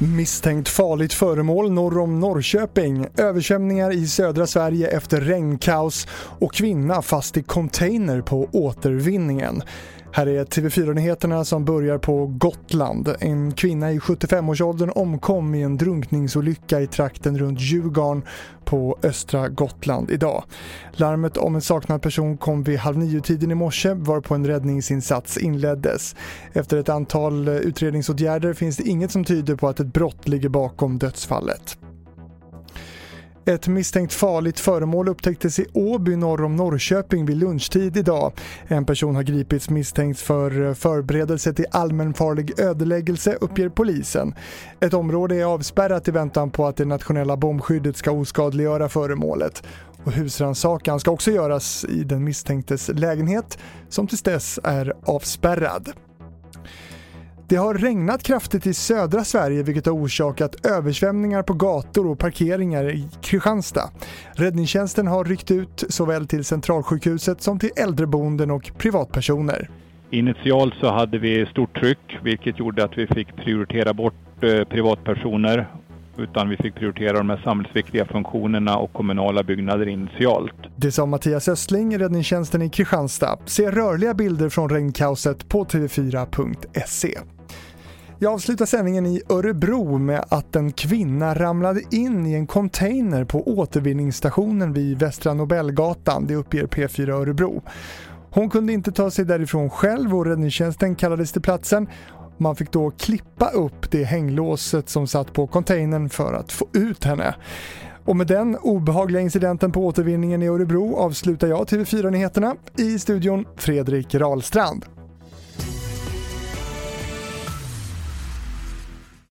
Misstänkt farligt föremål norr om Norrköping, översvämningar i södra Sverige efter regnkaos och kvinna fast i container på återvinningen. Här är TV4-nyheterna som börjar på Gotland. En kvinna i 75-årsåldern omkom i en drunkningsolycka i trakten runt Djurgården på östra Gotland idag. Larmet om en saknad person kom vid halv nio-tiden i morse varpå en räddningsinsats inleddes. Efter ett antal utredningsåtgärder finns det inget som tyder på att ett brott ligger bakom dödsfallet. Ett misstänkt farligt föremål upptäcktes i Åby norr om Norrköping vid lunchtid idag. En person har gripits misstänkt för eh, förberedelse till allmänfarlig ödeläggelse uppger polisen. Ett område är avspärrat i väntan på att det nationella bombskyddet ska oskadliggöra föremålet. Och husrannsakan ska också göras i den misstänktes lägenhet som tills dess är avspärrad. Det har regnat kraftigt i södra Sverige vilket har orsakat översvämningar på gator och parkeringar i Kristianstad. Räddningstjänsten har ryckt ut såväl till Centralsjukhuset som till äldreboenden och privatpersoner. Initialt så hade vi stort tryck vilket gjorde att vi fick prioritera bort eh, privatpersoner utan vi fick prioritera de här samhällsviktiga funktionerna och kommunala byggnader initialt. Det sa Mattias Östling, räddningstjänsten i Kristianstad. Se rörliga bilder från regnkaoset på tv4.se. Jag avslutar sändningen i Örebro med att en kvinna ramlade in i en container på återvinningsstationen vid Västra Nobelgatan, det uppger P4 Örebro. Hon kunde inte ta sig därifrån själv och räddningstjänsten kallades till platsen. Man fick då klippa upp det hänglåset som satt på containern för att få ut henne. Och med den obehagliga incidenten på återvinningen i Örebro avslutar jag TV4-nyheterna i studion Fredrik Rahlstrand.